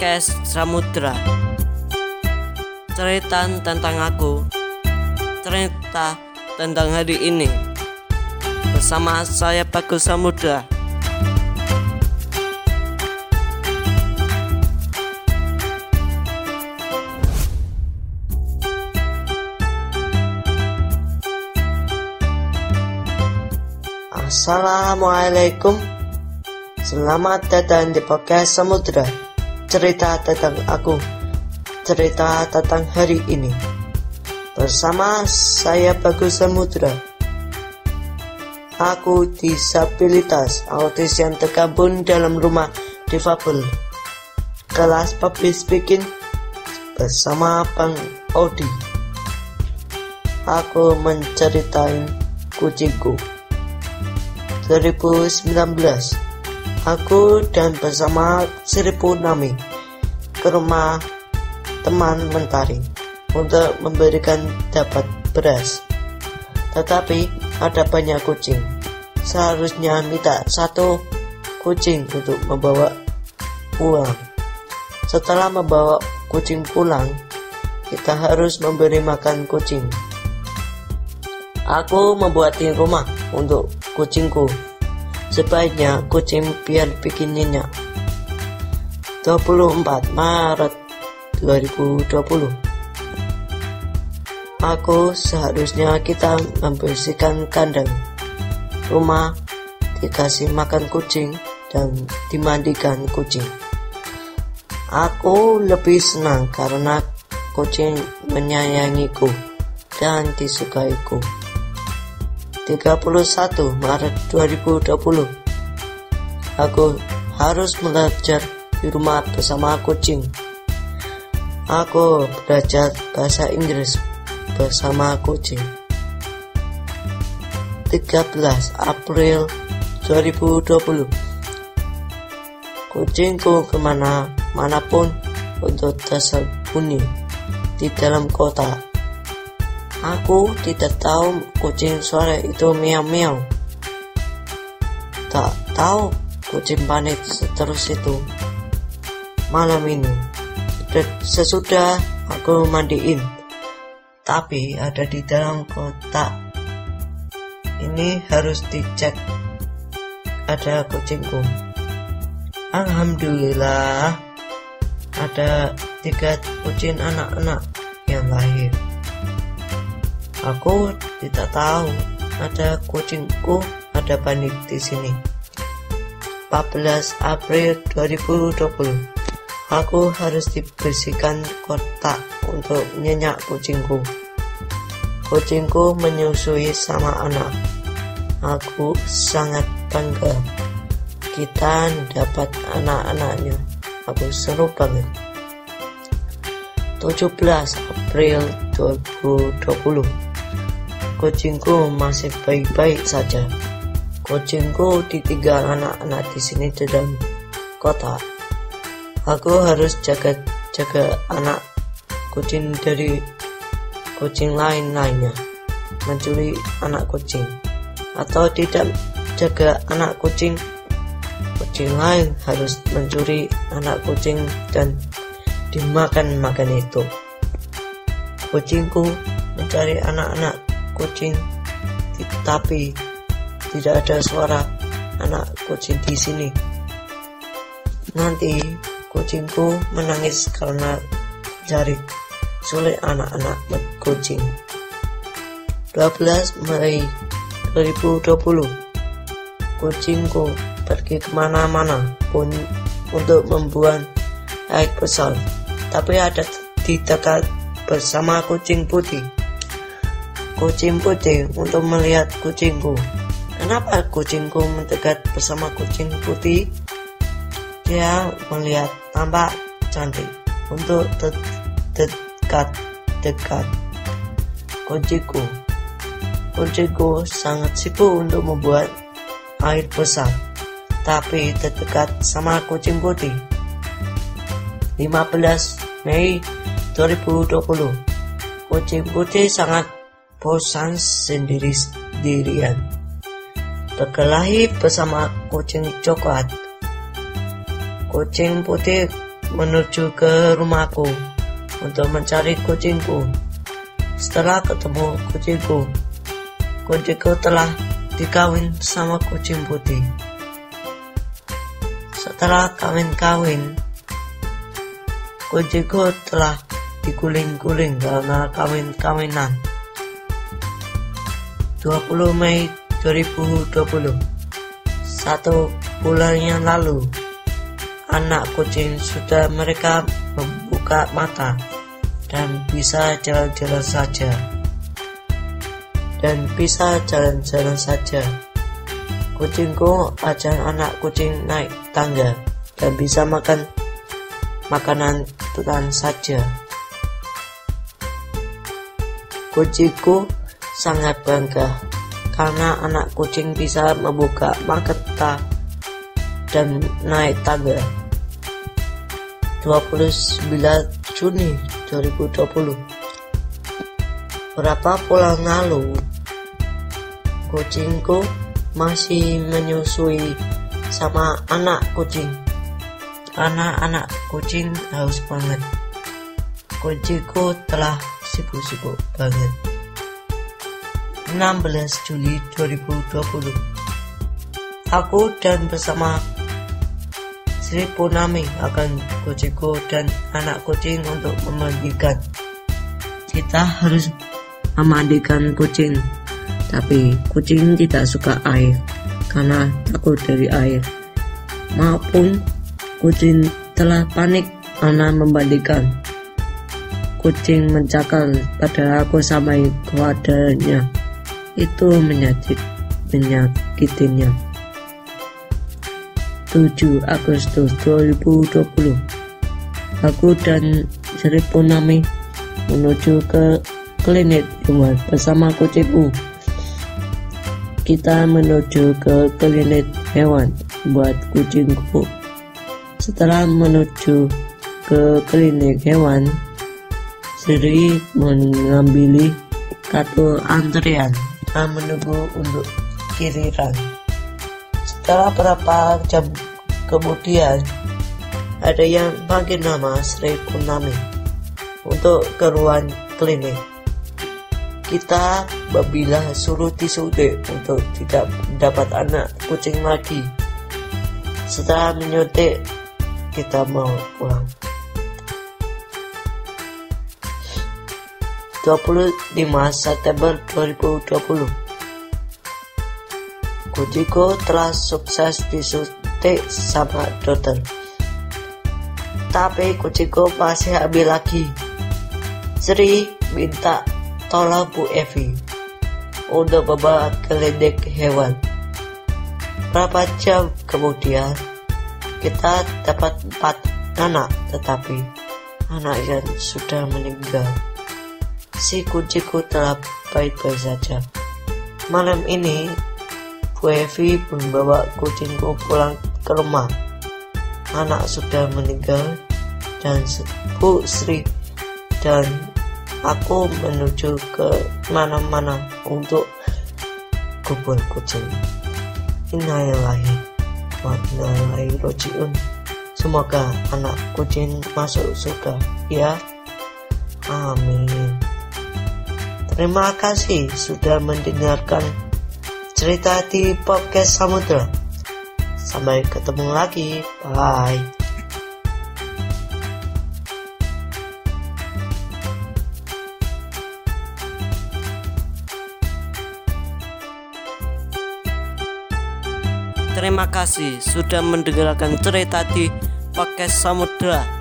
podcast Samudra. Cerita tentang aku, cerita tentang hari ini. Bersama saya Bagus Samudra. Assalamualaikum Selamat datang di podcast Samudra Cerita tentang aku Cerita tentang hari ini. Bersama saya Bagus Samudra. Aku disabilitas autis yang tergabung dalam rumah difabel. Kelas public speaking bersama Bang Odi Aku menceritain kucingku. 2019 Aku dan bersama Seribu Nami ke rumah teman mentari untuk memberikan dapat beras. Tetapi ada banyak kucing. Seharusnya minta satu kucing untuk membawa pulang. Setelah membawa kucing pulang, kita harus memberi makan kucing. Aku membuat rumah untuk kucingku. Sebaiknya kucing biar bikin nyenyak. 24 Maret 2020 Aku seharusnya kita membersihkan kandang rumah, dikasih makan kucing, dan dimandikan kucing. Aku lebih senang karena kucing menyayangiku dan disukaiku. 31 Maret 2020 Aku harus belajar di rumah bersama kucing. Aku belajar bahasa Inggris bersama kucing. 13 April 2020 Kucingku ke mana mana pun untuk tersembunyi di dalam kota Aku tidak tahu kucing sore itu miau-miau. Tak tahu kucing panik terus itu. Malam ini, sesudah aku mandiin, tapi ada di dalam kotak. Ini harus dicek. Ada kucingku. Alhamdulillah, ada tiga kucing anak-anak yang lahir. Aku tidak tahu ada kucingku ada panik di sini. 14 April 2020 Aku harus dibersihkan kotak untuk nyenyak kucingku. Kucingku menyusui sama anak. Aku sangat bangga. Kita dapat anak-anaknya. Aku seru banget. 17 April 2020 Kucingku masih baik-baik saja. Kucingku ditinggal anak-anak di sini di dalam kota. Aku harus jaga-jaga anak kucing dari kucing lain lainnya mencuri anak kucing atau tidak jaga anak kucing kucing lain harus mencuri anak kucing dan dimakan makan itu kucingku mencari anak-anak kucing, tapi tidak ada suara anak kucing di sini. Nanti kucingku menangis karena cari sulit anak-anak kucing. 12 Mei 2020 Kucingku pergi ke mana-mana pun untuk membuang air besar tapi ada di dekat bersama kucing putih kucing putih untuk melihat kucingku. Kenapa kucingku mendekat bersama kucing putih? Dia melihat tampak cantik untuk dekat-dekat kucingku. Kucingku sangat sibuk untuk membuat air besar, tapi terdekat sama kucing putih. 15 Mei 2020 Kucing putih sangat bosan sendiri-sendirian. Berkelahi bersama kucing coklat. Kucing putih menuju ke rumahku untuk mencari kucingku. Setelah ketemu kucingku, kucingku telah dikawin sama kucing putih. Setelah kawin-kawin, kucingku telah diguling-guling karena kawin-kawinan. 20 Mei 2020 Satu bulan yang lalu anak kucing sudah mereka membuka mata dan bisa jalan-jalan saja. Dan bisa jalan-jalan saja. Kucingku ajak anak kucing naik tangga dan bisa makan makanan tutan saja. Kucingku sangat bangga karena anak kucing bisa membuka mata dan naik tangga. 29 Juni 2020 Berapa bulan lalu Kucingku masih menyusui sama anak kucing. Karena anak kucing haus banget. Kucingku telah sibuk-sibuk banget 16 Juli 2020 Aku dan bersama Sri Purnami akan kucingku dan anak kucing untuk memandikan. Kita harus memandikan kucing, tapi kucing tidak suka air karena takut dari air. Maupun kucing telah panik karena memandikan. Kucing mencakar pada aku sampai kewadanya. Itu menyakit, menyakitinya. 7 Agustus 2020 Aku dan Sri Punami menuju ke klinik hewan bersama kucingku kita menuju ke klinik hewan buat kucingku setelah menuju ke klinik hewan Sri mengambil kartu antrian dan menunggu untuk kiriran setelah beberapa jam kemudian, ada yang panggil nama Sri Purnami untuk ke ruang klinik. Kita babila suruh disuntik untuk tidak dapat anak kucing lagi. Setelah menyuntik, kita mau pulang. 25 September 2020 Kucingku telah sukses disuntik sama dokter. Tapi kucingku masih habis lagi. Sri minta tolong Bu Evi untuk membawa klinik hewan. Berapa jam kemudian kita dapat empat anak tetapi anak yang sudah meninggal. Si kucingku telah baik-baik saja. Malam ini Bu Evi membawa kucingku pulang ke rumah. Anak sudah meninggal dan Bu Sri dan aku menuju ke mana-mana untuk kubur kucing. Innalillahi wa rojiun. Semoga anak kucing masuk surga ya. Amin. Terima kasih sudah mendengarkan cerita di podcast Samudra. Sampai ketemu lagi. Bye. Terima kasih sudah mendengarkan cerita di podcast Samudra.